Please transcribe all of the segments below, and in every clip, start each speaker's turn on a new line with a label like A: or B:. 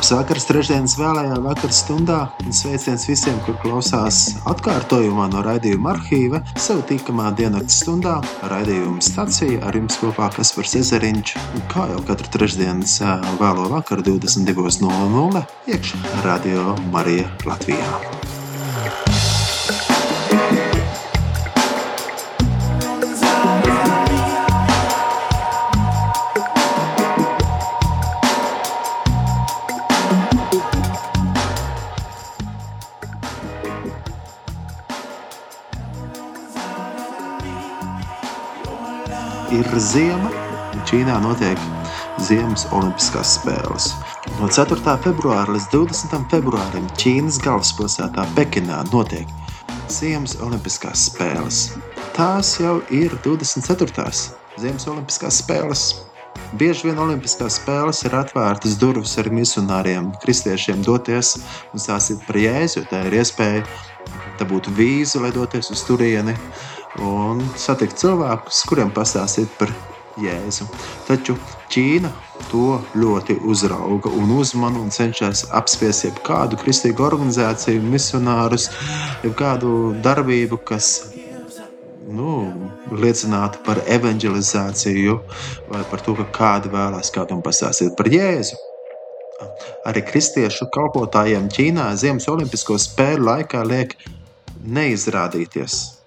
A: Labs vakars, trešdienas vēlējā vakar stundā un sveiciens visiem, kur klausās atkārtojumā no raidījuma arhīva. Sev tīkamā diennakts stundā raidījuma stacija ar jums kopā Kaspars Ezeriņš. Kā jau katru trešdienas vēlo vakaru 22.00 iekšā Radio Marija Latvijā. Ir ziema, Ķīnā notiek Ziemas Olimpiskās spēles. No 4. februāra līdz 20. februārim Ķīnas galvaspilsētā Pekinā notiek Ziemas Olimpiskās spēles. Tās jau ir 24. Ziemas Olimpiskās spēles. Bieži vien Olimpiskās spēles ir atvērtas durvis ar misionāriem, kristiešiem doties un stāstīt par jēzu, jo tā ir iespēja dabūt vīzu, lai doties uz turieni un satikt cilvēkus, kuriem pastāstīt par Jēzu. Taču Ķīna to ļoti uzrauga un uzmana un cenšas apspiest jebkādu kristīgu organizāciju, misionārus, jebkādu darbību, kas nu, liecinātu par evanģelizāciju vai par to, ka kādi vēlās kādam pastāstīt par Jēzu. Arī kristiešu kalpotājiem Ķīnā Ziemas Olimpisko spēļu laikā liek neizrādīties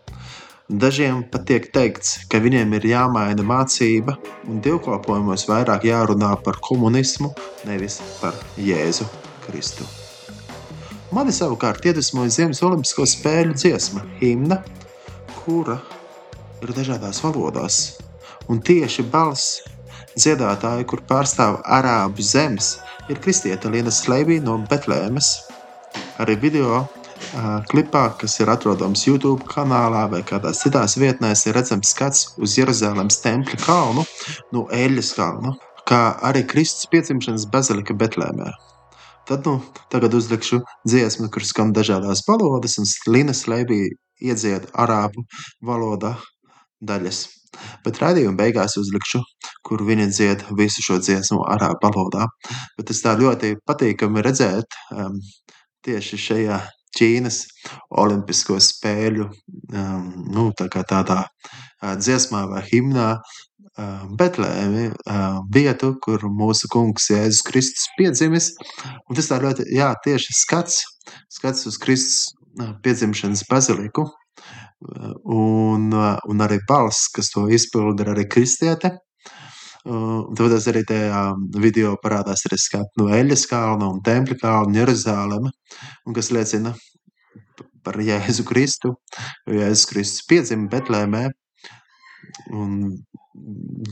A: Dažiem pat tiek teikts, ka viņiem ir jāmaina mācība un dievkalpojumos vairāk jārunā par komunismu, nevis par Jēzu Kristu. Mani savukārt iedvesmoja Ziemas Olimpisko spēļu dziesma, himna, kura ir dažādās valodās. Un tieši balss dziedātāja, kur pārstāv arābu zemes, ir kristieta Liena Sleivī no Betlēmes. Arī video klipā, kas ir atrodams YouTube kanālā vai kādās citās vietnēs, ir redzams skats uz Jeruzalemes tempļa kalnu, no Eļļas kalnu, kā arī Kristus piedzimšanas bazilika Betlēmē. Tad nu, tagad uzlikšu dziesmu, kuras skan dažādās valodas, un Linas Leibī iedzied arābu valodā daļas. Bet raidījuma beigās uzlikšu, kur viņa dzied visu šo dziesmu arābu valodā. Bet tas tā ļoti patīkami redzēt um, tieši šajā Ķīnas Olimpisko spēļu um, nu, tā tādā uh, dziesmā vai himnā uh, Betlēmi, uh, vietu, kur mūsu kungs Jēzus Kristus piedzimis. Un tas tā ļoti, jā, tieši skats, skats uz Kristus uh, piedzimšanas baziliku. Uh, un, uh, un arī balss, kas to izpilda, ir arī kristiete. Tāpēc arī tajā video parādās arī skati no Eļas kalna un Tempļa kalna Jeruzāleme, un kas liecina par Jēzu Kristu. Jēzus Kristus piedzima Betlēmē un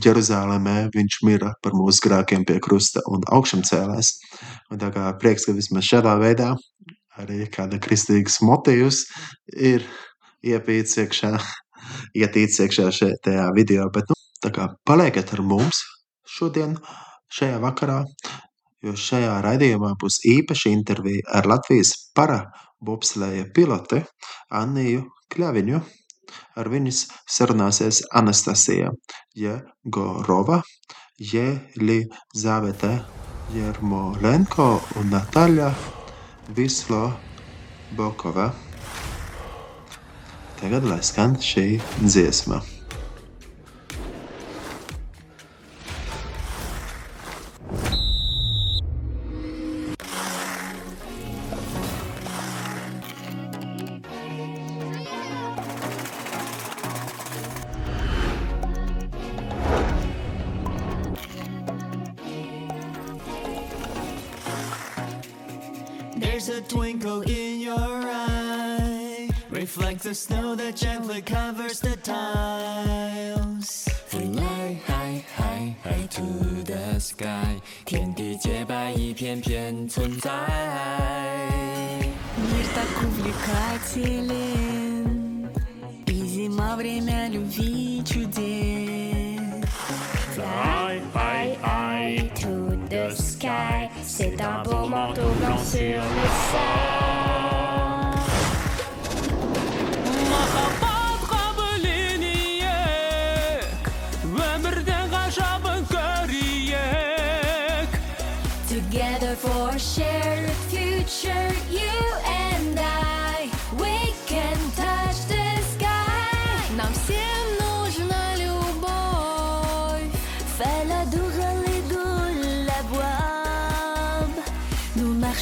A: Jeruzālēmē viņš mira par mūsu grēkiem pie krusta un augšām cēlās. Un tā kā prieks, ka vismaz šādā veidā arī kāda kristīgas motīvs ir iepīts iekšā, ietīts iekšā šajā video. Bet, nu, tā kā paliekat ar mums šodien, šajā vakarā, jo šajā raidījumā būs īpaša intervija ar Latvijas para bobsleja pilote Anniju Kļaviņu. Ar viņas sarunāsies Anastasija Jegorova, Jelizavete Jermolenko un Nataļa Vislobokova. Tagad lai skan šī dziesma.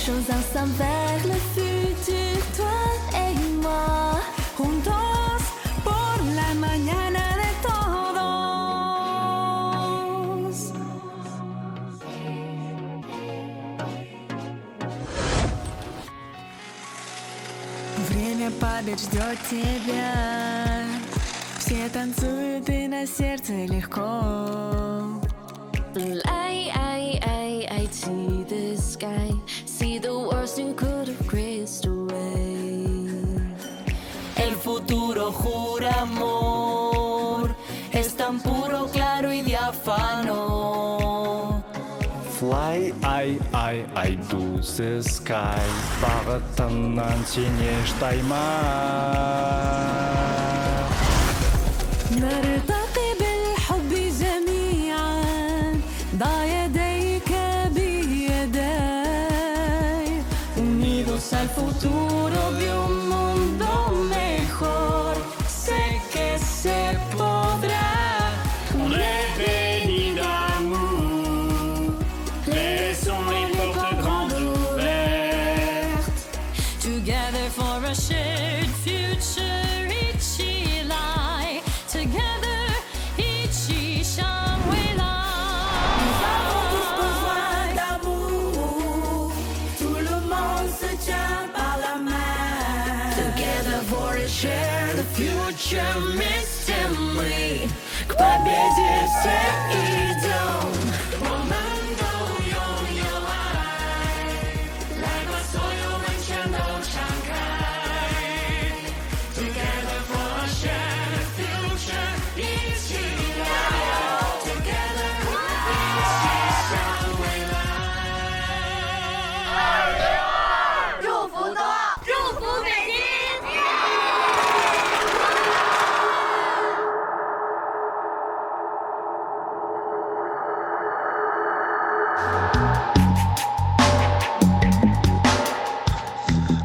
B: Marchons ensemble vers le futur, toi et moi. Juntos por la mañana de todos. Время падать ждет тебя Все танцуют и на сердце легко I, I, I, I see the sky worst you could have graced away.
C: El futuro jura amor, es tan puro, claro y diáfano.
D: Fly, I, I, I do the sky. Бағытыңнан
B: сен
C: еш таймай. Futuro de un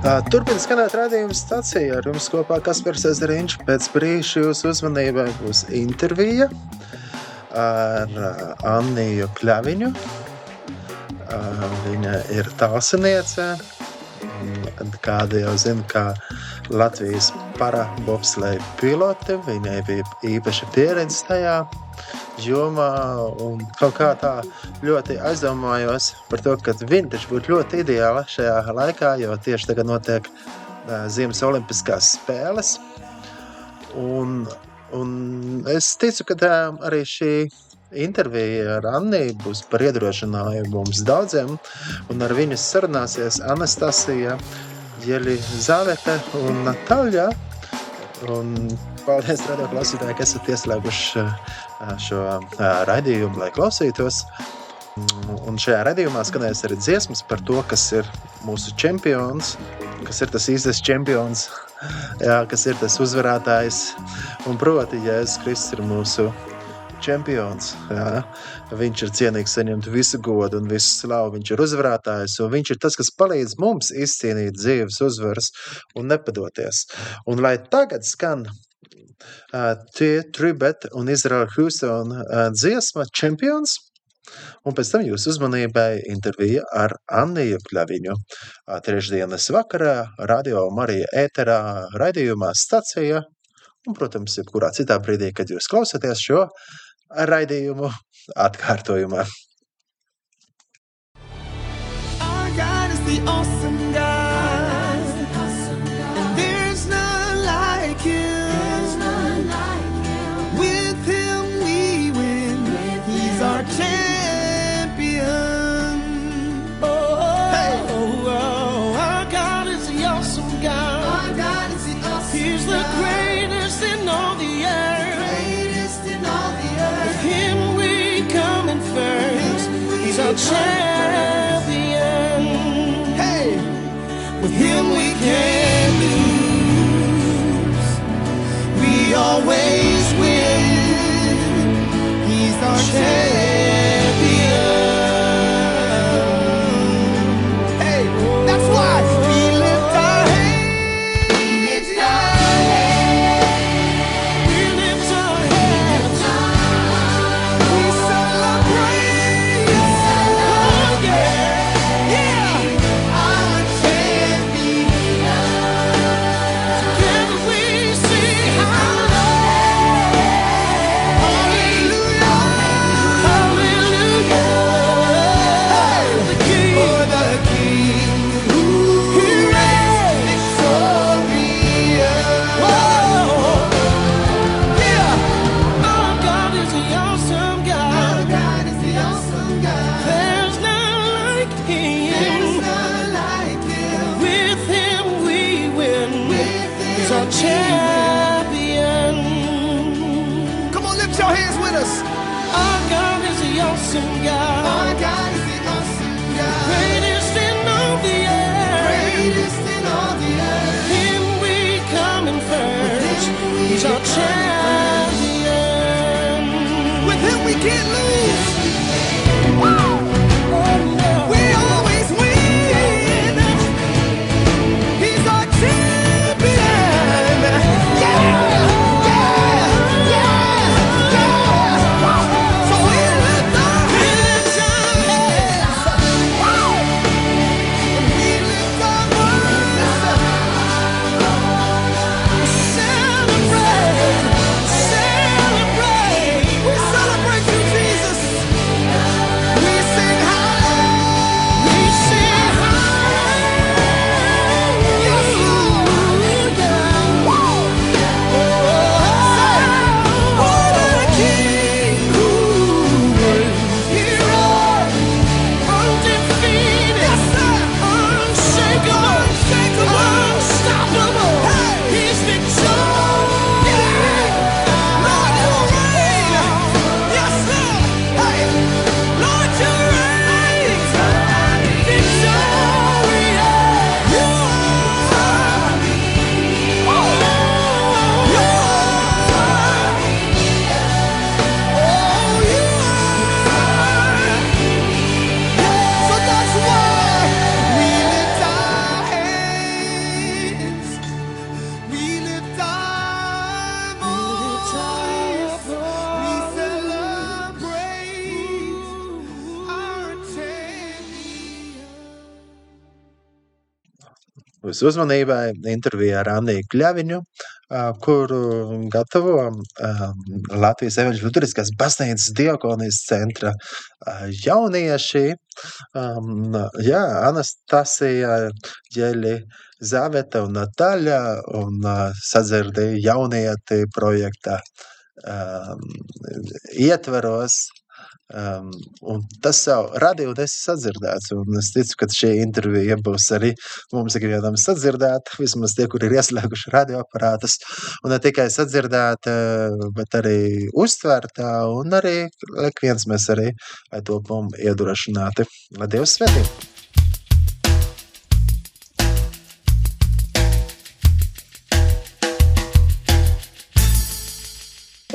A: Turpiniet skanēt rādījuma stācijā. Ar jums kopā Kaspars Ezeriņš. Pēc brīža jūsu uzmanībai būs intervija ar ā, Anniju Kļaviņu. Ā, Viņa ir tālsiniece. Mm, Kāda jau zina, kā Latvijas parabobsleja pilote. Viņai bija īpaša pieredze tajā jomā. Kaut kā tā ļoti aizdomājos par to, ka viņa taču būtu ļoti ideāla šajā laikā, jo tieši tagad notiek ā, Ziemas Olimpiskās spēles. Un, un es ticu, ka tā, arī šī intervija ar Anniju būs par iedrošinājumu mums daudziem. Un ar viņu sarunāsies Anastasija, Jelizavete un Natāļa. Un paldies, radio klausītāji, ka esat ieslēguši šo raidījumu, lai klausītos. Un šajā raidījumā skanēs arī dziesmas par to, kas ir mūsu čempions, kas ir tas īstais čempions, jā, kas ir tas uzvarētājs. Un proti, Jēzus Kristus ir mūsu čempions. Jā. Viņš ir cienīgs saņemt visu godu un visu slavu. Viņš ir uzvarētājs, un viņš ir tas, kas palīdz mums izcīnīt dzīves uzvaras un nepadoties. Un lai tagad skan tie Tribet un Izraela Houston dziesma čempions, Un pēc tam jūsu uzmanībai intervija ar Anniju Kļaviņu. Ā, Trešdienas vakarā Radio Marija ēterā raidījumā stacija. Un, protams, jebkurā citā brīdī, kad jūs klausāties šo raidījumu atkārtojumā.
E: Our God is the awesome champion. Come
F: on, lift your hands with us.
E: Our God is the awesome God.
F: Our God is the awesome God.
E: Greatest in all the earth.
F: Greatest in all the earth.
E: Him we come in first. He's our champion.
F: With him we can't
A: Jūsu uzmanībai intervija ar Andiju Kļaviņu, kuru gatavo Latvijas Evanģeļa Luteriskās baznīcas diakonijas centra jaunieši. Jā, Anastasija, Ģeļi, Zaveta un Nataļa un ā, sadzirdēja jaunieti projekta ietveros. Um, tas jau radīja, un es sadzirdēts. Un es ticu, ka šī intervija būs arī mums ikvienam sadzirdēta. Vismaz tie, kuri ir ieslēguši radioaparātus. Un ne tikai sadzirdēta, bet arī uztvērta. Un arī ik viens mēs arī lai topam iedrošināti. Lai Dievs svētī!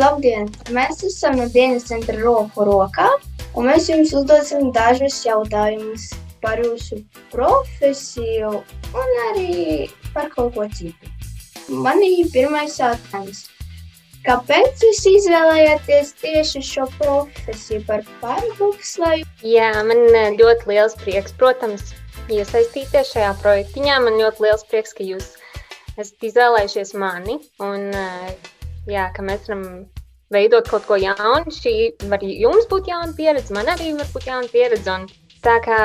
G: Labdien! Mēs esam no dienas centra roku rokā, un mēs jums uzdosim dažus jautājumus par jūsu profesiju un arī par kaut ko citu. Man ir pirmais jautājums. Kāpēc jūs izvēlējāties tieši šo profesiju par pārbukslēju?
H: Jā, man eh, ļoti liels prieks, protams, iesaistīties šajā projektiņā. Man ļoti liels prieks, ka jūs esat izvēlējušies mani un eh, jā, ka mēs varam veidot kaut ko jaunu. Šī var jums būt jauna pieredze, man arī var būt jauna pieredze. Un tā kā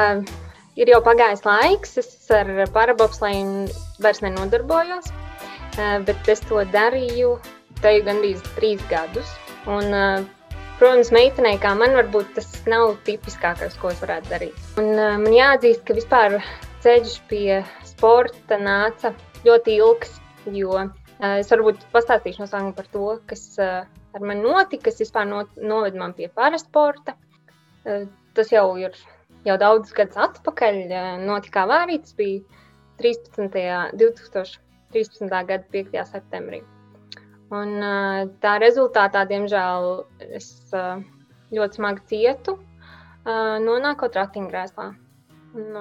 H: ir jau pagājis laiks, es ar parabopslēju vairs nenodarbojos, eh, bet es to darīju te gandrīz trīs gadus. Un, eh, Protams, meitenei kā man varbūt tas nav tipiskākais, ko es varētu darīt. Un, uh, man jāatzīst, ka vispār ceļš pie sporta nāca ļoti ilgs, jo es varbūt pastāstīšu no sākuma par to, kas uh, ar mani notika, kas vispār no, noved man pie parasporta. Uh, tas jau ir jau daudzus gadus atpakaļ, notika avārija, tas bija 13. 2013. gada 5. septembrī. Un, tā rezultātā, diemžēl, es ļoti smagi cietu, nonākot ratiņkrēslā. Un,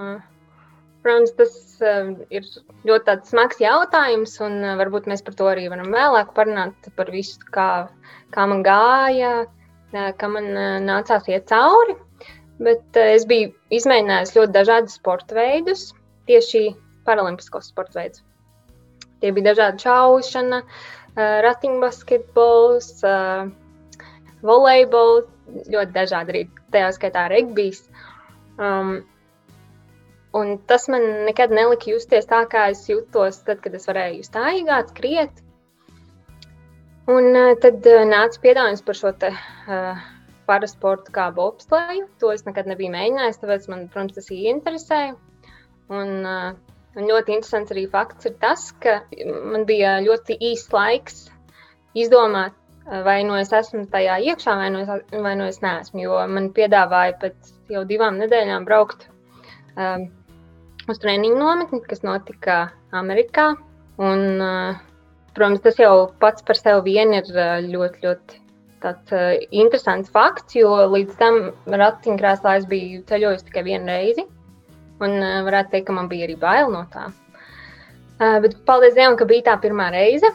H: protams, tas uh, ir ļoti smags jautājums, un uh, varbūt mēs par to arī varam vēlāk parunāt par visu, kā, kā man gāja, uh, kā man uh, nācās iet cauri. Bet uh, es biju izmēģinājis ļoti dažādus sporta veidus, tieši paralimpiskos sporta veidus. Tie bija dažādi čaušana, uh, ratiņbasketbols, uh, volejbols, ļoti dažādi arī tajā skaitā regbijs. Um, un tas man nekad nelika justies tā, kā es jutos tad, kad es varēju staigāt, skriet. Un uh, tad uh, nāca piedāvājums par šo te, uh, parasportu kā bobsleju. To es nekad nebiju mēģinājis, tāpēc man, protams, tas ieinteresēja. Un, uh, Un ļoti interesants arī fakts ir tas, ka man bija ļoti īsts laiks izdomāt, vai nu es esmu tajā iekšā, vai nu es, vai nu es neesmu. Jo man piedāvāja pēc jau divām nedēļām braukt um, uz treniņu nometni, kas notika Amerikā. Un, uh, protams, tas jau pats par sevi vien ir uh, ļoti, ļoti tāds, uh, interesants fakts, jo līdz tam ratiņkrēslā es biju ceļojis tikai vienu reizi. Un uh, varētu teikt, ka man bija arī bail no tā. Uh, bet paldies Dievam, ka bija tā pirmā reize.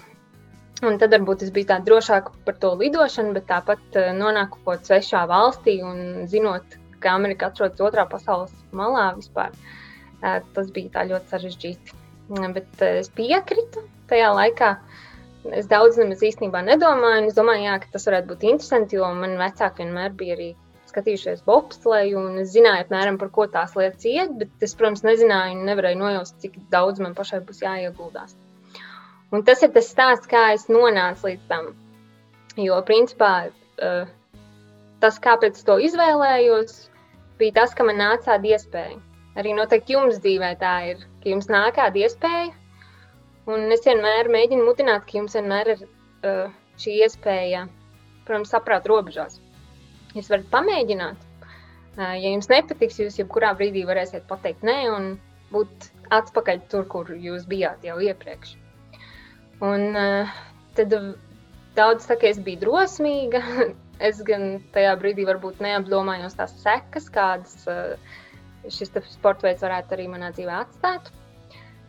H: Un tad varbūt es biju tā drošāka par to lidošanu, bet tāpat uh, nonākot kaut kādā svešā valstī un zinot, ka Amerika atrodas otrā pasaules malā vispār, uh, tas bija tā ļoti sarežģīti. Bet uh, es piekrītu tajā laikā. Es daudz nemaz īstenībā nedomāju. Es domāju, jā, ka tas varētu būt interesanti, jo man vecāki vienmēr bija arī skatījušies bobsleju, un es zināju, apmēram, par ko tās lietas iet, bet es, protams, nezināju un nevarēju nojaust, cik daudz man pašai būs jāieguldās. Un tas ir tas stāsts, kā es nonācu līdz tam. Jo, principā, uh, tas, kāpēc to izvēlējos, bija tas, ka man nāca tāda iespēja. Arī noteikti jums dzīvē tā ir, ka jums nāk kāda iespēja, un es vienmēr mēģinu mudināt, ka jums vienmēr ir uh, šī iespēja, protams, saprāt robežās. Jūs varat pamēģināt. Ja jums nepatiks, jūs jebkurā brīdī varēsiet pateikt nē un būt atpakaļ tur, kur jūs bijāt jau iepriekš. Un tad daudz saka, ka es biju drosmīga. Es gan tajā brīdī varbūt neapdomājos tās sekas, kādas šis sports veids varētu arī manā dzīvē atstāt.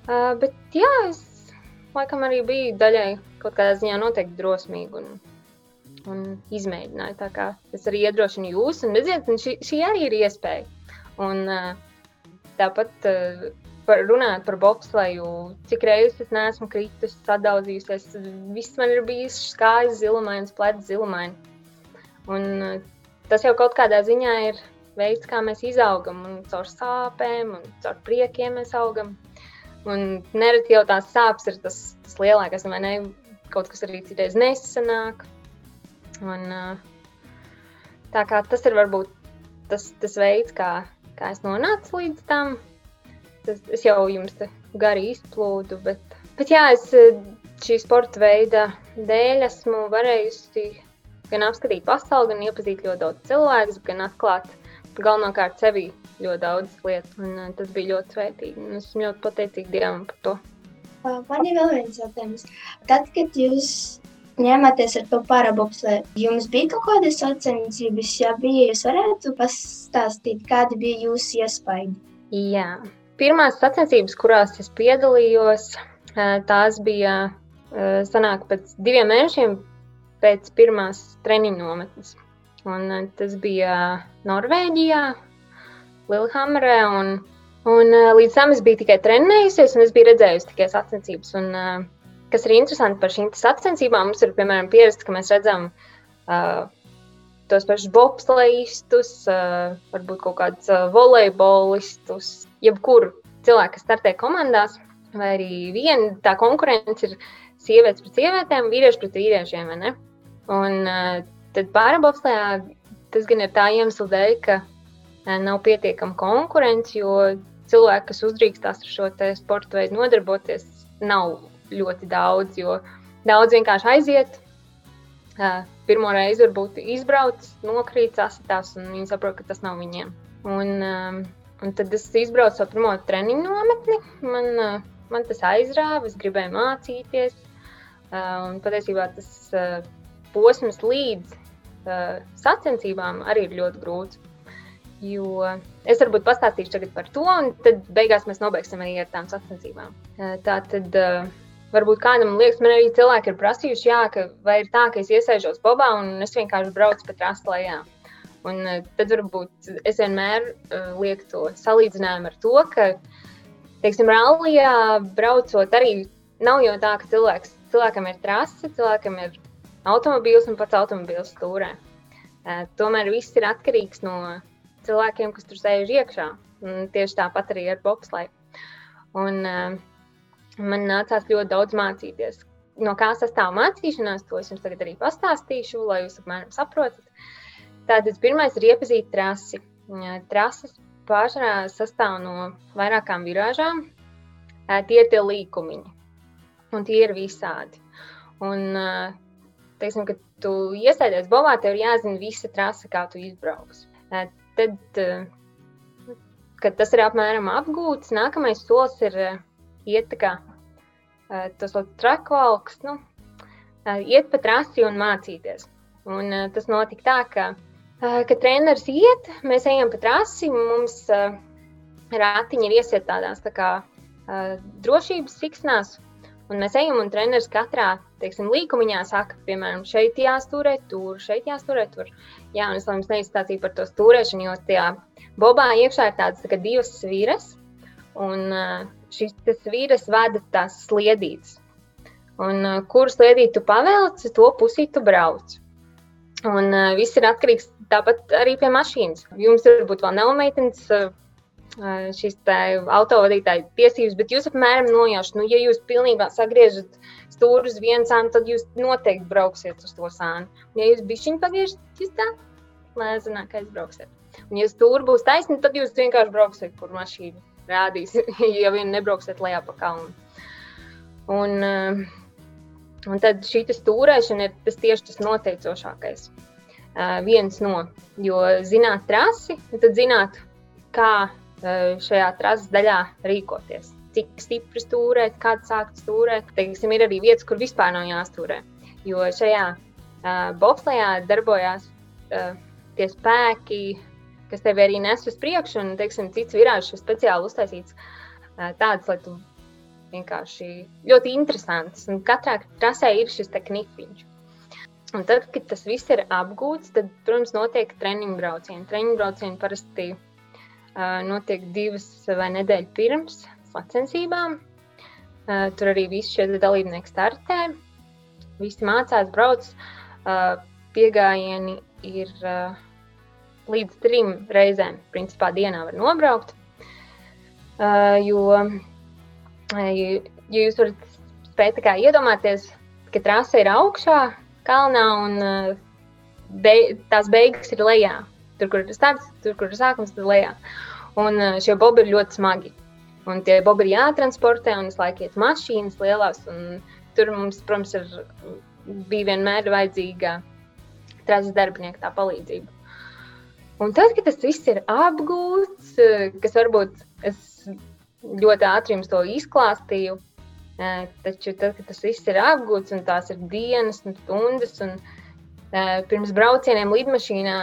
H: Bet jā, es laikam arī biju daļai kaut kādā ziņā noteikti drosmīga. Un, un izmēģināju. Tā kā es arī iedrošinu jūs, un redziet, un šī, šī arī ir iespēja. Un, tāpat par, runājot par bobsleju, cik reizes es neesmu kritus, sadaudzījusies, viss man ir bijis skājis, zilumains, plēts zilumaini. Un tas jau kaut kādā ziņā ir veids, kā mēs izaugam, un caur sāpēm, un caur priekiem mēs augam. Un nereti jau tās sāpes ir tas, tas lielākais, vai ne? Kaut kas arī citreiz nesanāk. Un, tā kā tas ir varbūt tas, tas veids, kā, kā es nonācu līdz tam. Tas, es jau jums gari izplūdu, bet, bet jā, es šī sporta veida dēļ esmu varējusi gan apskatīt pasauli, gan iepazīt ļoti daudz cilvēku, gan atklāt galvenokārt sevi ļoti daudz lietas. Un, tas bija ļoti svētīgi. Es esmu ļoti pateicīga Dievam par to.
G: Man ir vēl viens jautājums. Tad, kad jūs ņematies ar to parabobslēju. Jums bija kaut kādas sacensības, ja bija, jūs varētu pastāstīt, kādi bija jūsu iespaidi?
H: Jā, pirmās sacensības, kurās es piedalījos, tās bija sanāk pēc diviem mēnešiem pēc pirmās treniņu nometnes. Un tas bija Norvēģijā, Lillehammerē, un, un līdz tam es biju tikai trenējusies, un es biju redzējusi tikai sacensības. Un, uh, kas ir interesanti par šīm sacensībām, mums ir piemēram pierasts, ka mēs redzam uh, tos pašus bobslejistus, uh, varbūt kaut kādus uh, volejbolistus, jebkuru cilvēku, kas startē komandās, vai arī viena tā konkurence ir sievietes pret sievietēm, vīrieši pret vīriešiem. Un uh, tad pārabobslējā tas gan ir tā iemesla dēļ, ka uh, nav pietiekama konkurence, jo cilvēki, kas uzdrīkstās ar šo sporta veidu nodarboties, nav ļoti daudz, jo daudz vienkārši aiziet. Pirmo reizi varbūt izbrauc, nokrīt, sasitās, un viņi saprot, ka tas nav viņiem. Un, un tad es izbraucu savu pirmo treniņu nometni. Man, man tas aizrāva, es gribēju mācīties. Un patiesībā tas posms līdz sacensībām arī ir ļoti grūts. Jo es varbūt pastāstīšu par to, un tad beigās mēs nobeigsim arī ar tām sacensībām. Tā tad Varbūt kādam liekas, man arī cilvēki ir prasījuši, jā, ka vai ir tā, ka es iesēžos bobā un es vienkārši braucu pa trastu lejā. Un tad varbūt es vienmēr lieku to salīdzinājumu ar to, ka, teiksim, rallijā braucot arī nav jau tā, ka cilvēks, cilvēkam ir trase, cilvēkam ir automobīls un pats automobīls stūrē. Uh, tomēr viss ir atkarīgs no cilvēkiem, kas tur sēž iekšā. Un tieši tāpat arī ar bobsleju. Un, uh, man nācās ļoti daudz mācīties. No kā sastāv mācīšanās, to es jums tagad arī pastāstīšu, lai jūs apmēram saprotat. Tātad pirmais ir iepazīt trasi. Trases pārsvarā sastāv no vairākām virāžām. tie ir tie līkumiņi. Un tie ir visādi. Un, ā, teiksim, kad tu iestājies bobā, tev ir jāzina visa trase, kā tu izbrauks. Tad, kad tas ir apmēram apgūts, nākamais solis ir iet kā tas trakvalks, nu, iet pa trasi un mācīties. Un tas notika tā, ka, kad treneris iet, mēs ejam pa trasi, mums ā, ratiņi ir iesiet tādās tā kā drošības siksnās, Un mēs ejam, un treneris katrā teiksim, līkumiņā saka, piemēram, šeit jāstūrē, tur, šeit jāstūrē, tur. Jā, un es vēl jums neizstāstīju par to stūrēšanu, jo tajā bobā iekšā ir tādas tā divas svīras, un ā, šis svīras vada tās sliedītes. Un ā, kuru sliedīti tu pavelc, to pusī tu brauc. Un uh, viss ir atkarīgs tāpat arī pie mašīnas. Jums varbūt vēl nav meitenes šīs autovadītāja tiesības, bet jūs apmēram nojaušat, nu, ja jūs pilnībā sagriežat stūri uz vienu sānu, tad jūs noteikti brauksiet uz to sānu. Un, ja jūs bišķiņu pagriežat, jūs tā lēzenāk aizbrauksiet. Un, ja stūri būs taisni, tad jūs vienkārši brauksiet, kur mašīna rādīs, ja vien nebrauksiet lejā pa kalnu. Un, un tad šī stūrēšana ir tas tieši tas noteicošākais. Uh, viens no, jo zināt trasi, tad zināt, kā šajā trases daļā rīkoties. Cik stipri stūrēt, kad sākt stūrēt. Teiksim, ir arī vietas, kur vispār nav jāstūrē. Jo šajā uh, bobslējā darbojās uh, tie spēki, kas tevi arī nes uz priekšu, un teiksim, cits virāžs ir speciāli uztaisīts uh, tāds, lai tu vienkārši ļoti interesants. Un katrā trasē ir šis knifiņš. Un tad, kad tas viss ir apgūts, tad, protams, notiek treniņu braucieni. Treniņu braucieni parasti notiek divas vai nedēļas pirms sacensībām. Tur arī visi šie dalībnieki startē. Visi mācās, brauc. Piegājieni ir līdz trim reizēm, principā, dienā var nobraukt. Jo, ja jūs varat spēt iedomāties, ka trase ir augšā, kalnā un be, tās beigas ir lejā. Tur, kur ir starts, tur, kur ir sākums, tad lejā. Un eh, šie bobi ir ļoti smagi. Un tie bobi ir jātransportē, un es laiku iet mašīnas lielās. Tur mums, protams, ir, bija vienmēr vajadzīga trases darbinieka tā palīdzība. Un tad, kad tas viss ir apgūts, eh, kas varbūt es ļoti ātri jums to izklāstīju, eh, taču tad, kad tas viss ir apgūts un tās ir dienas un stundas, un pirms braucieniem lidmašīnā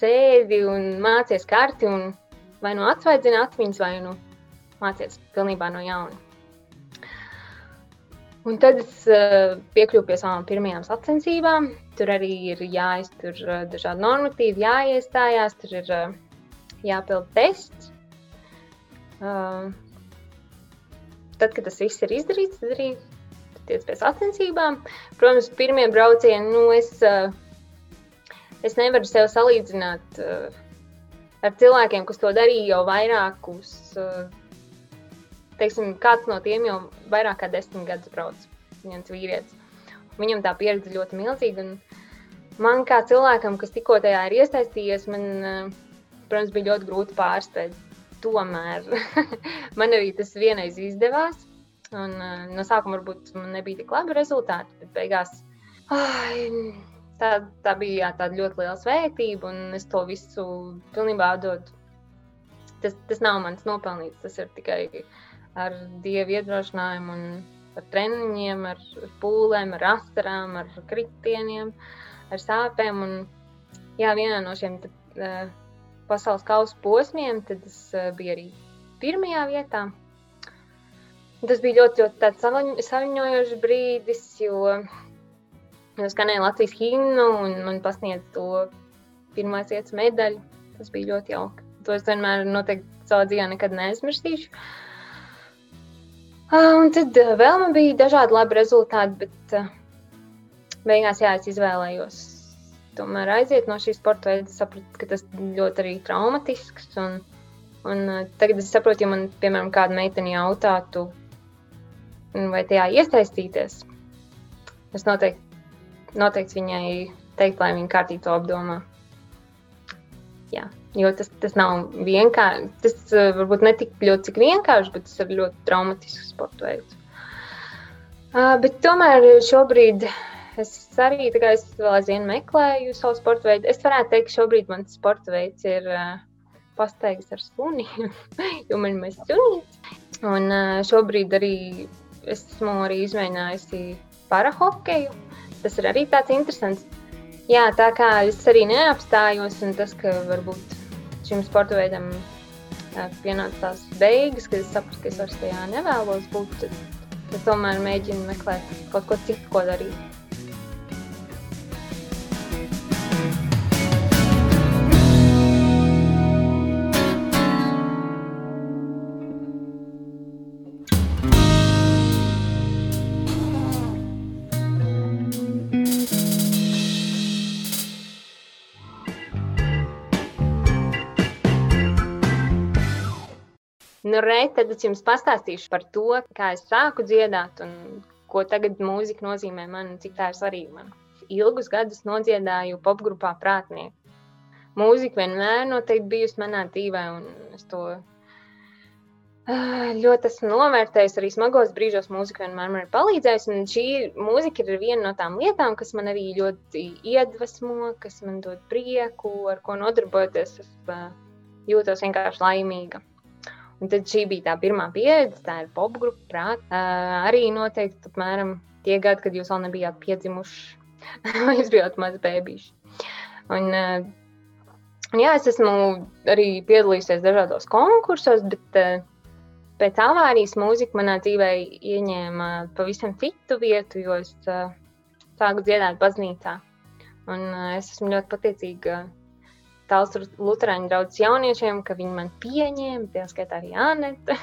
H: sēdi un mācies karti, un vai nu atsvaidzina atmiņas, vai nu mācies pilnībā no jauna. Un tad es uh, piekļuvu pie savām pirmajām sacensībām. Tur arī ir jāiztur uh, dažādi normatīvi, jāiestājās, tur ir uh, jāpild tests. Tad, kad tas viss ir izdarīts, tad arī tiec pie sacensībām. Protams, pirmie braucieni, nu, es es nevaru sev salīdzināt uh, ar cilvēkiem, kas to darīja jau vairākus. Uh, teiksim, kāds no tiem jau vairāk kā desmit gadus brauc. Viens vīrietis. Viņam tā pieredze ļoti milzīga. Man kā cilvēkam, kas tikko tajā ir iesaistījies, man, uh, protams, bija ļoti grūti pārspēt. Tomēr man arī tas vienreiz izdevās. Un, uh, no sākuma varbūt man nebija tik labi rezultāti, bet beigās. Ai, tā, tā bija jā, tāda ļoti liela svētība, un es to visu pilnībā atdodu. Tas, tas nav mans nopelnīts, tas ir tikai ar dievu iedrošinājumu, un ar treniņiem, ar pūlēm, ar astarām, ar kritieniem, ar sāpēm. Un, jā, vienā no šiem tad, uh, pasaules kausa posmiem, tad es uh, biju arī pirmajā vietā. Tas bija ļoti, ļoti saviņojošs brīdis, jo skanēja Latvijas himnu un man pasniedz to pirmās vietas medaļu. Tas bija ļoti jauki. To es vienmēr noteikti savā dzīvē nekad neaizmirsīšu. Un tad vēl man bija dažādi labi rezultāti, bet beigās jā, es izvēlējos tomēr aiziet no šīs sporta veida. Es sapratu, ka tas ļoti arī traumatisks. Un, un tagad es saprotu, ja man, piemēram, kāda meitene jautātu, vai tajā iesaistīties, es noteikti noteikti viņai teikt, lai viņa kārtīgi to apdomā. Jā. Jo tas, tas nav vienkārši. Tas uh, varbūt ne tik ļoti cik vienkārši, bet tas ir ļoti traumatisks sporta veids. Uh, bet tomēr šobrīd es arī kā es vēl aizvien meklēju savu sporta veidu. Es varētu teikt, ka šobrīd mans sporta veids ir uh, pastaigas ar suni, jo man ir sunīts. Un uh, šobrīd arī esmu arī izmēģinājusi parahokeju. Tas ir arī tāds interesants. Jā, tā kā es arī neapstājos, un tas, ka varbūt šim sporta veidam pienāca tās beigas, kad es sapratu, ka es vairs tajā nevēlos būt, tad, tad tomēr mēģinu meklēt kaut ko citu, ko darīt. Nu, re, tad es jums pastāstīšu par to, kā es sāku dziedāt un ko tagad mūzika nozīmē man un cik tā ir svarīga man. Ilgus gadus nodziedāju popgrupā Prātnieku. Mūzika vienmēr noteikti bijusi manā dzīvē, un es to ah, ļoti esmu novērtējis. Arī smagos brīžos mūzika vienmēr man ir palīdzējusi. Un šī mūzika ir viena no tām lietām, kas man arī ļoti iedvesmo, kas man dod prieku, ar ko nodarbojoties. Es uh, jūtos vienkārši laimīga. Un tad šī bija tā pirmā pieredze, tā ir popgrupa, prāt. Uh, arī noteikti apmēram tie gadi, kad jūs vēl nebijāt piedzimuši, vai jūs bijāt mazi bērniši. Un, uh, jā, es esmu arī piedalījusies dažādos konkursos, bet uh, pēc avārijas mūzika manā dzīvē ieņēma pavisam citu vietu, jo es uh, sāku dziedāt baznīcā. Un uh, es esmu ļoti pateicīga tāls Lutāņu draugs jauniešiem, ka viņi man pieņēma, tā skaitā arī Anete,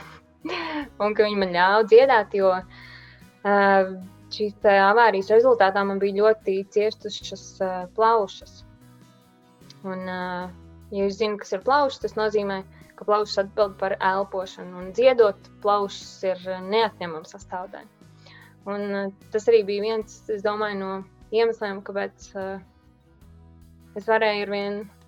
H: un ka viņi man ļāva dziedāt, jo uh, šīs avārijas rezultātā man bija ļoti ciestušas uh, plaušas. Un, uh, ja jūs zināt, kas ir plaušas, tas nozīmē, ka plaušas atbild par elpošanu, un dziedot plaušas ir neatņemama sastāvdaļa. Un, uh, tas arī bija viens, es domāju, no iemesliem, kāpēc uh, es varēju ar vienu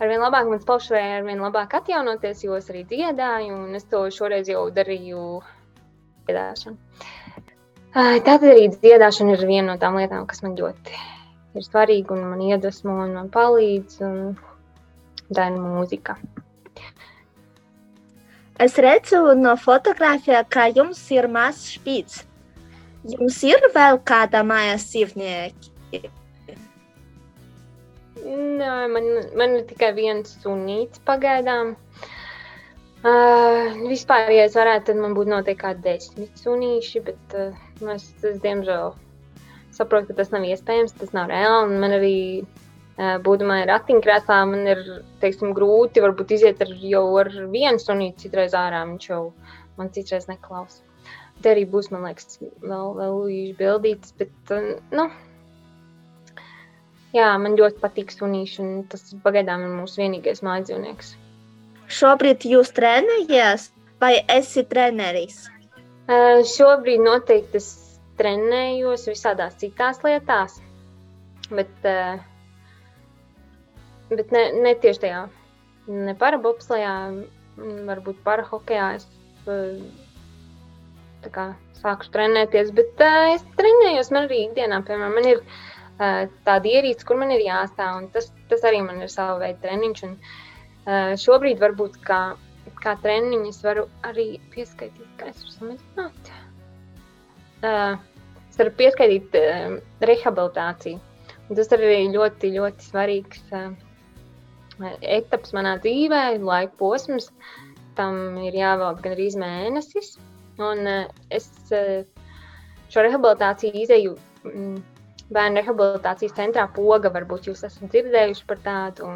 H: arvien labāk mans plaušs varēja arvien labāk atjaunoties, jo es arī dziedāju, un es to šoreiz jau darīju dziedāšanu. Tātad arī dziedāšana ir viena no tām lietām, kas man ļoti ir svarīga un man iedvesmo un man palīdz, un tā ir mūzika.
I: Es redzu no fotografijā, ka jums ir mazs špīts. Jums ir vēl kāda mājās dzīvnieki?
H: Nē, man, man ir tikai viens sunīts pagaidām. Uh, vispār, ja es varētu, tad man būtu noteikti kādi desmit sunīši, bet uh, es, es, diemžēl, saprotu, ka tas nav iespējams, tas nav reāli. Man arī, uh, būdama ratiņkrēslā, man ir, teiksim, grūti varbūt iziet ar, jau ar vienu sunīti citreiz ārā, viņš jau man citreiz neklausa. Te arī būs, man liekas, vēl, vēl līdzi bildītas, bet, uh, nu, Jā, man ļoti patīk sunīši, un tas pagaidām ir mūsu vienīgais mājas dzīvnieks.
I: Šobrīd jūs trenējaties, vai esi treneris?
H: Uh, šobrīd noteikti es trenējos visādās citās lietās, bet, uh, bet ne, ne tieši tajā. Ne parabopslajā, varbūt parahokejā es uh, kā, sāku trenēties, bet uh, es trenējos man arī ikdienā, piemēram, man ir uh, tāda ierīce, kur man ir jāstāv. Tas, tas arī man ir sava veida treniņš. Un, uh, šobrīd varbūt kā, kā treniņu es varu arī pieskaitīt, kā es varu samazināt. Uh, es varu pieskaitīt rehabilitāciju. Un tas ir arī ļoti, ļoti svarīgs etaps manā dzīvē, laika posms. Tam ir jāvelk gan arī mēnesis. Un es šo rehabilitāciju izēju. Bērnu rehabilitācijas centrā poga. Varbūt jūs esat dzirdējuši par tādu.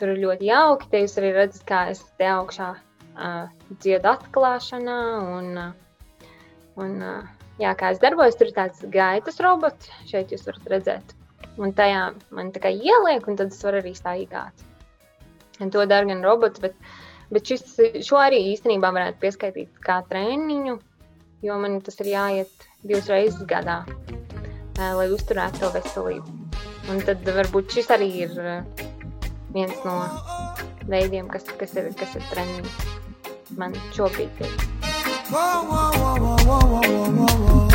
H: Tur ir ļoti jauki. Te jūs arī redzat, kā es te augšā uh, dziedu atklāšanā. Un, uh, un, uh, jā, kā es darbojos, tur ir tāds gaitas robots. Šeit jūs varat redzēt. Un tajā man tā kā ieliek, un tad es varu arī staigāt. Un to dara gan robots, bet, bet šis, šo arī īstenībā varētu pieskaitīt kā treniņu, jo man tas ir jāiet divas reizes gadā lai uzturētu to veselību. Un tad varbūt šis arī ir viens no veidiem, kas, kas ir, kas ir treniņš. Man šobrīd ir.
F: Whoa, whoa, whoa, whoa, whoa, whoa, whoa, whoa.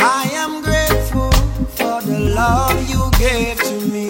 F: I am grateful for the love you gave to me.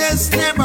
F: there's never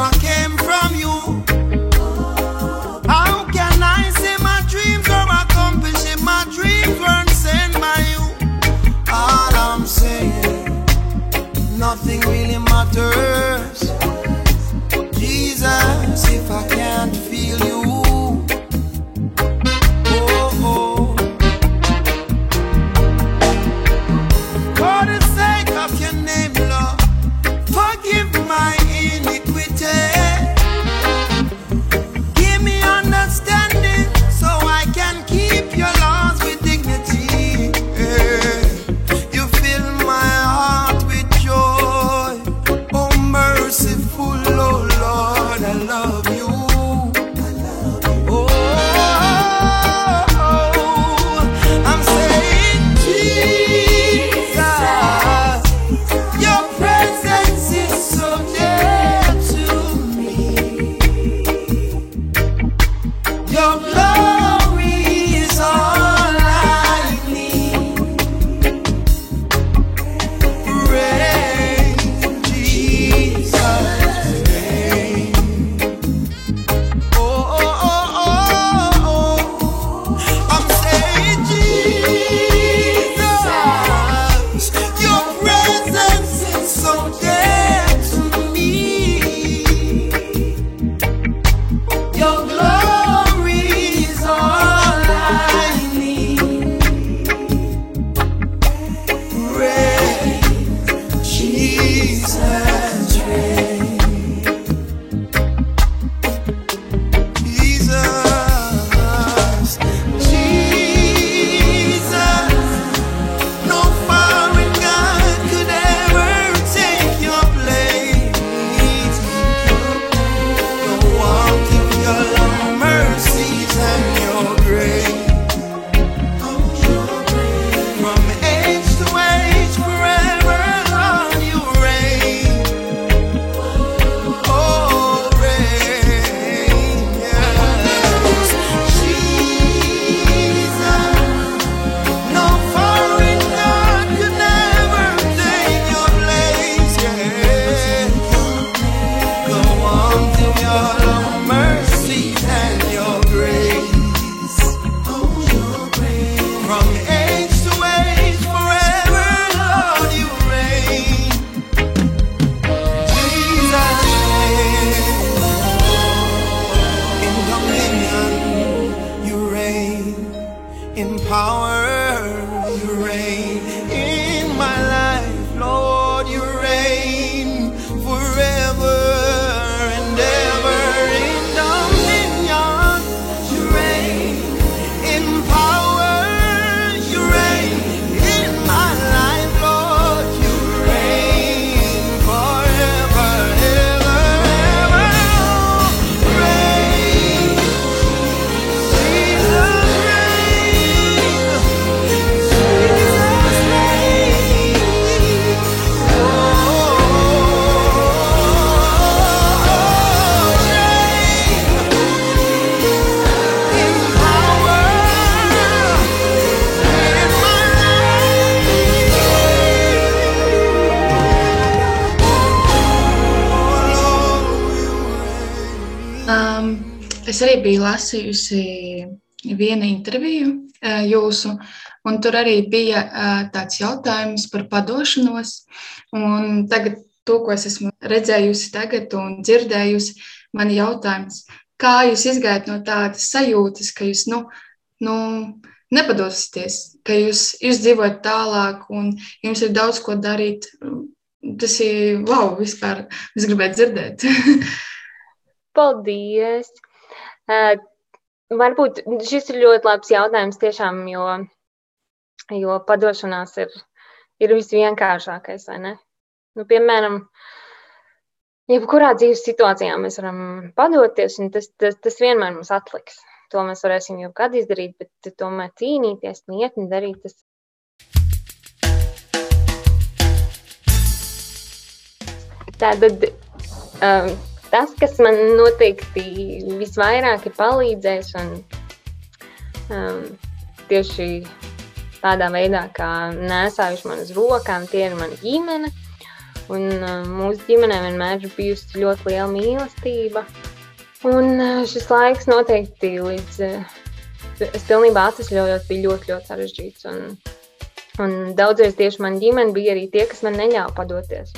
J: es arī biju lasījusi vienu interviju jūsu, un tur arī bija tāds jautājums par padošanos. Un tagad, to, ko es esmu redzējusi tagad un dzirdējusi, man ir jautājums, kā jūs izgājat no tādas sajūtas, ka jūs nu, nu, nepadosieties, ka jūs, jūs dzīvojat tālāk un jums ir daudz ko darīt. Tas ir wow, vispār. Es gribētu dzirdēt.
H: Paldies! Varbūt šis ir ļoti labs jautājums tiešām, jo, jo padošanās ir, ir visvienkāršākais, vai ne? Nu, piemēram, jebkurā dzīves situācijā mēs varam padoties, un tas, tas, tas vienmēr mums atliks. To mēs varēsim jau kad izdarīt, bet tomēr cīnīties, nietni darīt, tas Tātad um, tas, kas man noteikti visvairāk ir palīdzējis, un um, tieši tādā veidā, kā nesājuši man uz rokām, tie ir mana ģimene. Un uh, mūsu ģimenē vienmēr ir bijusi ļoti liela mīlestība. Un uh, šis laiks noteikti līdz uh, es pilnībā atvesļojos, bija ļoti, ļoti sarežģīts. Un, un daudzreiz tieši man ģimene bija arī tie, kas man neļāva padoties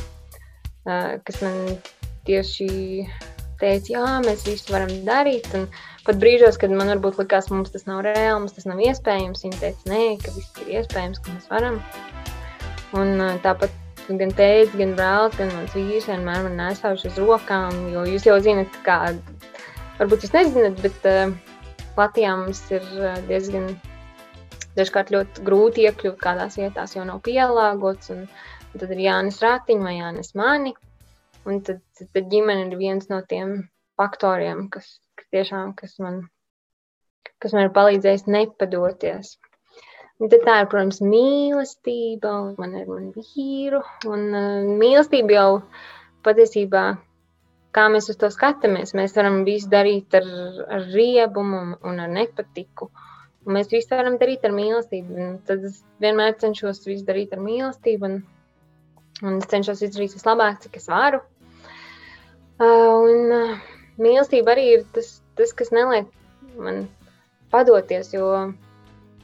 H: kas man tieši teica, jā, mēs visu varam darīt. Un pat brīžos, kad man varbūt likās, mums tas nav reāli, mums tas nav iespējams, viņi teica, nē, ka viss ir iespējams, ka mēs varam. Un tāpat gan tēvs, gan brālis, gan mans vīrs vienmēr man nesājuši uz rokām, jo jūs jau zinat, kā, varbūt jūs nezināt, bet uh, Latvijā mums ir diezgan dažkārt ļoti grūti iekļūt kādās vietās, jo nav pielāgots. Un, uh, tad ir Jānis Rātiņš vai Jānis Mani. Un tad, tad, ģimene ir viens no tiem faktoriem, kas, kas tiešām kas man, kas man ir palīdzējis nepadoties. Un tad tā ir, protams, mīlestība, un man ir man vīru. Un uh, mīlestība jau patiesībā, kā mēs uz to skatāmies, mēs varam visu darīt ar, ar riebumu un ar nepatiku. Un mēs visu varam darīt ar mīlestību. Un tad es vienmēr cenšos visu darīt ar mīlestību. Un, Un es cenšos izdarīt vislabāk, cik es varu. Uh, un uh, mīlestība arī ir tas, tas, kas neliek man padoties, jo,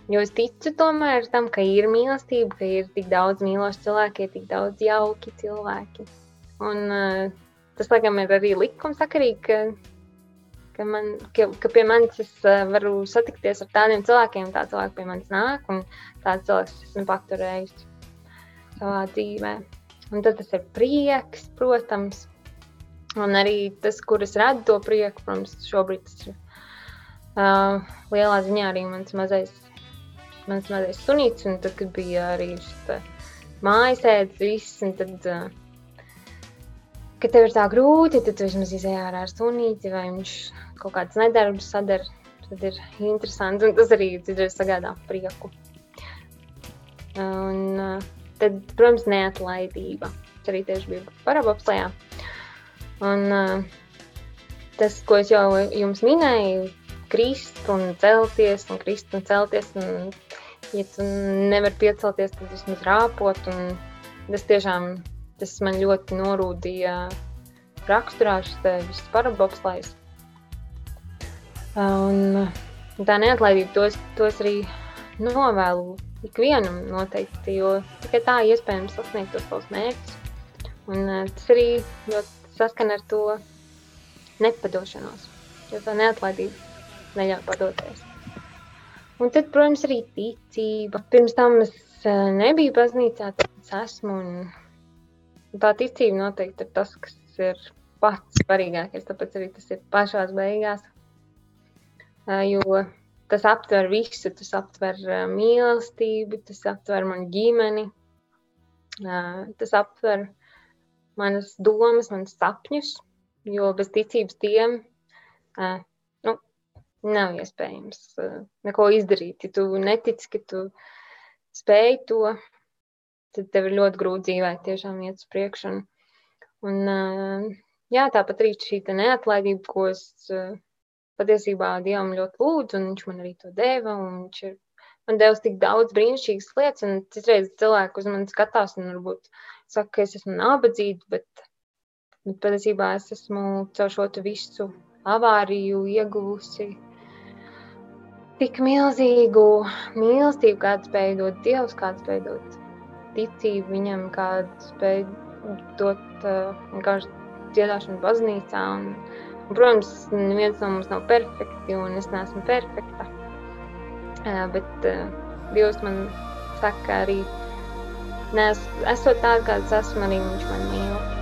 H: jo es ticu tomēr tam, ka ir mīlestība, ka ir tik daudz mīlošu cilvēku, ir tik daudz jauki cilvēki. Un uh, tas, laikam, ir arī likumsakarīgi, ka, ka, man, ka, ka pie manis es varu satikties ar tādiem cilvēkiem, tā cilvēki pie manis nāk, un tāds cilvēks esmu paturējusi savā dzīvēm. Un tad tas ir prieks, protams. Un arī tas, kur es redzu to prieku, protams, šobrīd tas ir uh, lielā ziņā arī mans mazais, mans mazais sunīts. Un tad, kad bija arī šis mājas ēdas viss, un tad, uh, kad tev ir tā grūti, tad tu vismaz izēj ārā ar sunīti, vai viņš kaut kādas nedarbus sadara, tad ir interesanti. Un tas arī citreiz sagādā prieku. Un, uh, tad, protams, neatlaidība. Tas arī tieši bija parabopslējā. Un tas, ko es jau jums minēju, krist un celties, un krist un celties. Un, ja tu nevari piecelties, tad vismaz rāpot. Tas tiešām tas man ļoti norūdīja raksturā šis viss parabopslējs. Un tā neatlaidība, to es, to es arī novēlu ikvienam noteikti, jo tikai tā iespējams sasniegt tos savus mērķus. Un tas arī ļoti saskana ar to nepadošanos, jo tā neatlaidība neļauj padoties. Un tad, protams, arī ticība. Pirms tam es uh, nebiju baznīcā, tad es esmu. Un tā ticība noteikti ir tas, kas ir pats svarīgākais, tāpēc arī tas ir pašās beigās. Uh, jo tas aptver visu. Tas aptver uh, mīlestību, tas aptver manu ģimeni, tas aptver manas domas, manas sapņus. Jo bez ticības tiem uh, nu, nav iespējams uh, neko izdarīt. Ja tu netici, ka tu spēj to, tad tev ir ļoti grūti dzīvēt, tiešām iet uz priekšu. Un, un, uh, jā, tāpat arī šī neatlaidība, ko es. Uh, patiesībā Dievam ļoti lūdzu, un viņš man arī to deva. Viņš ir man devis tik daudz brīnišķīgas lietas, un citreiz cilvēki uz mani skatās un varbūt saka, ka es esmu nabadzīga, bet, bet patiesībā es esmu caur šo visu
F: avāriju ieguvusi tik milzīgu mīlestību, kāda spēja dot Dievs, kāda spēja dot ticību viņam, kāda spēja dot vienkārši uh, dziedāšanu baznīcā. Un, un, protams, neviens no mums nav perfekti, un es neesmu perfekta. Uh, bet uh, Dievs man saka arī Nes esot tā, kāds esmu, arī viņš man mīl.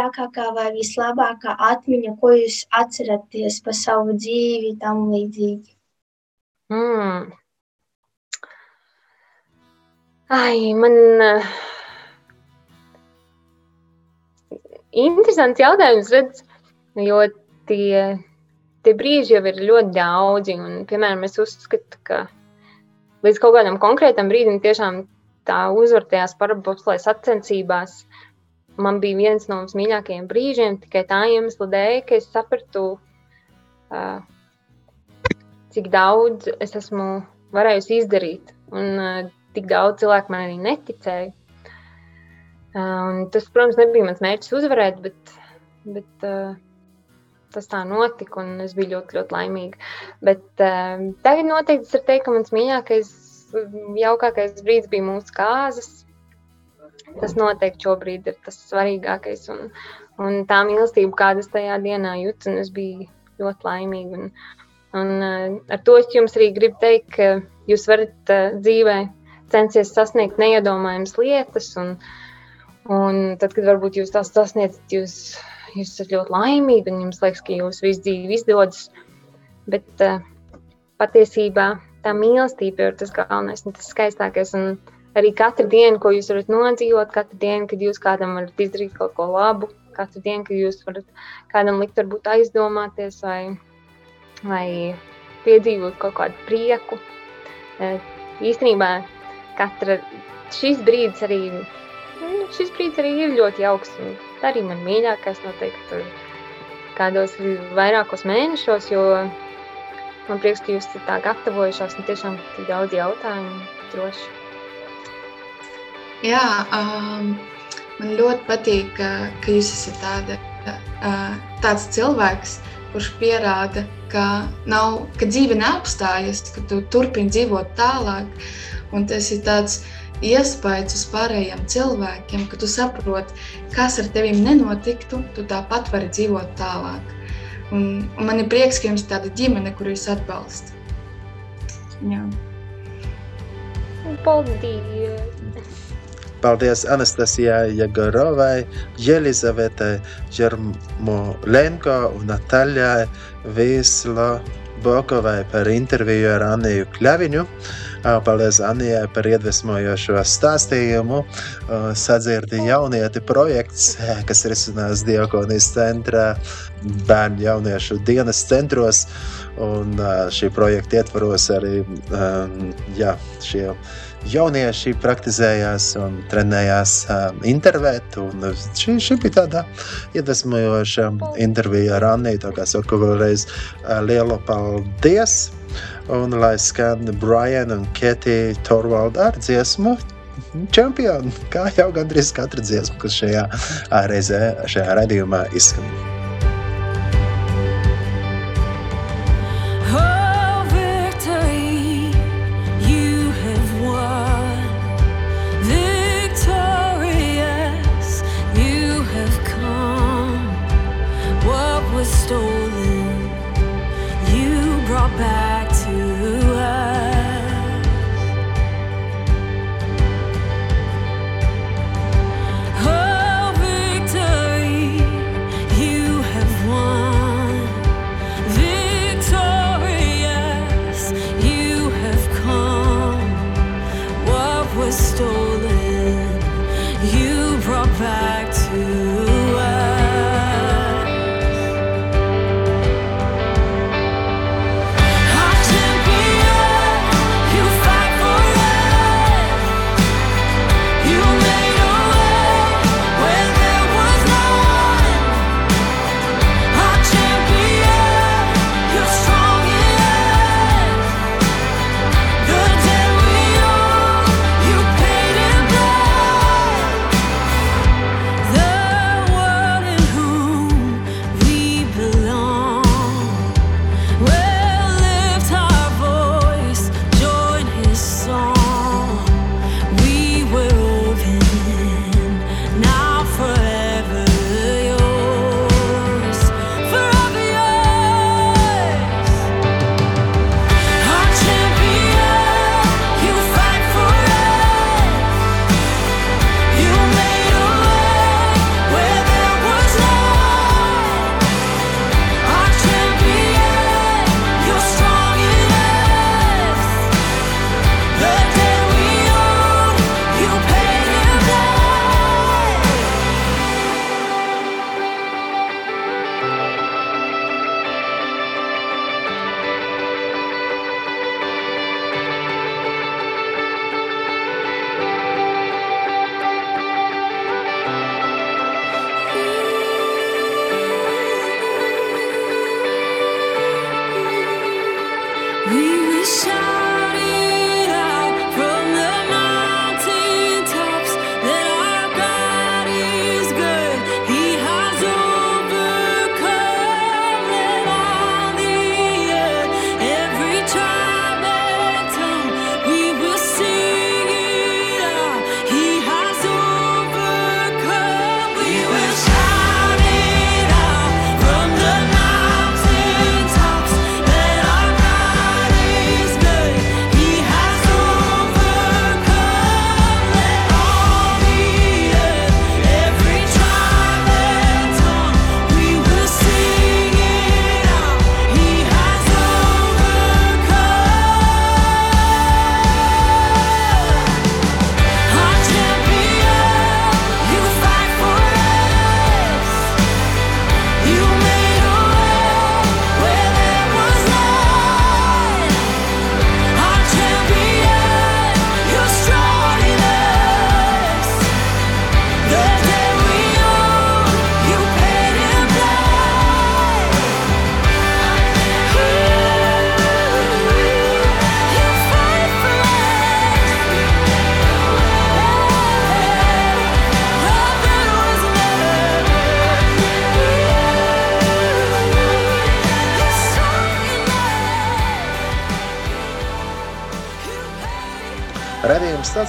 G: Vismīļākā vai vislabākā atmiņa, ko jūs atceraties par savu dzīvi, tam līdzīgi?
H: Mm. Ai, man. Uh, interesants jautājums, redz, jo tie, tie brīži jau ir ļoti daudzi. Un, piemēram, es uzskatu, ka līdz kaut kādam konkrētam brīdim tiešām tā uzvar tajās parabopslēs sacensībās man bija viens no mīļākajiem brīžiem tikai tā iemesla dēļ, ka es sapratu, uh, cik daudz es esmu varējusi izdarīt. Un uh, tik daudz cilvēku man arī neticēja. Uh, tas, protams, nebija mans mērķis uzvarēt, bet, bet uh, tas tā notika, un es biju ļoti, ļoti laimīga. Bet uh, tagad noteikti es varu teikt, ka mans mīļākais, jaukākais brīdis bija mūsu kāzas. Tas noteikti šobrīd ir tas svarīgākais. Un, un tā mīlestība, kāda es tajā dienā jūtu, un es biju ļoti laimīga. Un, un uh, ar to es jums arī gribu teikt, ka jūs varat uh, dzīvē censties sasniegt neiedomājamas lietas. Un, un tad, kad varbūt jūs tās sasniedzat, jūs, jūs esat ļoti laimīgi un jums liekas, ka jūsu visu dzīve izdodas. Bet uh, patiesībā tā mīlestība ir tas galvenais un tas skaistākais. Un, arī katru dienu, ko jūs varat nodzīvot, katru dienu, kad jūs kādam varat izdarīt kaut ko labu, katru dienu, kad jūs varat kādam likt, varbūt aizdomāties vai, vai piedzīvot kaut kādu prieku. E, īstenībā katra šis brīdis arī, nu, šis brīdis arī ir ļoti jauks. Arī man mīļākais noteikti kādos vairākos mēnešos, jo man prieks, ka jūs tā gatavojušās un tiešām tik daudz jautājumu droši.
J: Jā, um, man ļoti patīk, ka, ka jūs esat tāda, uh, tāds cilvēks, kurš pierāda, ka, nav, ka dzīve neapstājas, ka tu turpini dzīvot tālāk. Un tas ir tāds iespējas uz pārējiem cilvēkiem, ka tu saproti, kas ar tevi nenotiktu, tu tāpat vari dzīvot tālāk. Un, un man ir prieks, ka jums ir tāda ģimene, kuru jūs atbalstat.
H: Paldies!
A: Paldies Anastasijai Jagorovai, Jelizavetai Žermolenko un Nataļai Vīslo Bokovai par interviju ar Anniju Kļaviņu. Paldies Anijai par iedvesmojošo stāstījumu. Sadzirdi jaunieti projekts, kas risinās Diokonijas centrā bērnu jauniešu dienas centros. Un šī projekta ietvaros arī jā, šie jaunieši praktizējās un trenējās uh, intervēt. Un šī, šī bija tāda iedvesmojoša intervija ar Anniju. Tā kā saku vēlreiz uh, lielu paldies! Un lai skan Brian un Ketija Torvalda ar dziesmu čempionu, kā jau gandrīz katra dziesma, kas šajā reizē, šajā raidījumā izskan.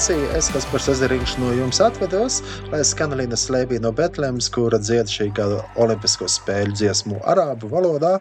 A: Stācija es, Kaspars Ezeriņš, no jums atvedos, lai skanalīna slēpī no Betlemes, kura dzied šī gada olimpisko spēļu dziesmu arābu valodā.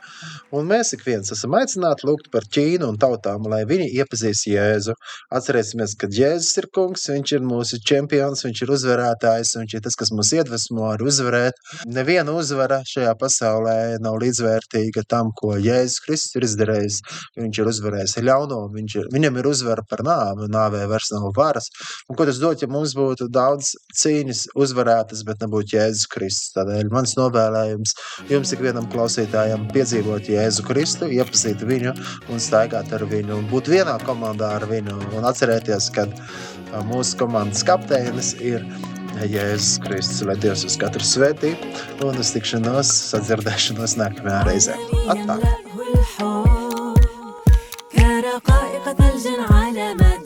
A: Un mēs ik viens esam aicināti lūgt par Ķīnu un tautām, lai viņi iepazīst Jēzu. Atcerēsimies, ka Jēzus ir kungs, viņš ir mūsu čempions, viņš ir uzvarētājs, viņš ir tas, kas mūs iedvesmo ar uzvarēt. Neviena uzvara šajā pasaulē nav līdzvērtīga tam, ko Jēzus Kristus ir izdarījis. Viņš ir uzvarējis ļauno, viņš ir, viņam ir uzvara par nāvi, nāvē vairs nav varas. Un ko tas dod, ja mums būtu daudz cīņas uzvarētas, bet nebūtu Jēzus Kristus? Tādēļ mans novēlējums jums ikvienam klausītājam piedzīvot Jēzu Kristu, iepazīt viņu un staigāt ar viņu, un būt vienā komandā ar viņu. Un atcerēties, ka ā, mūsu komandas kapteinis ir Jēzus Kristus, lai Dievs uz katru svētī un uz tikšanos, sadzirdēšanos nākamajā reizē. Atā!
C: كرقائق ثلج على مدى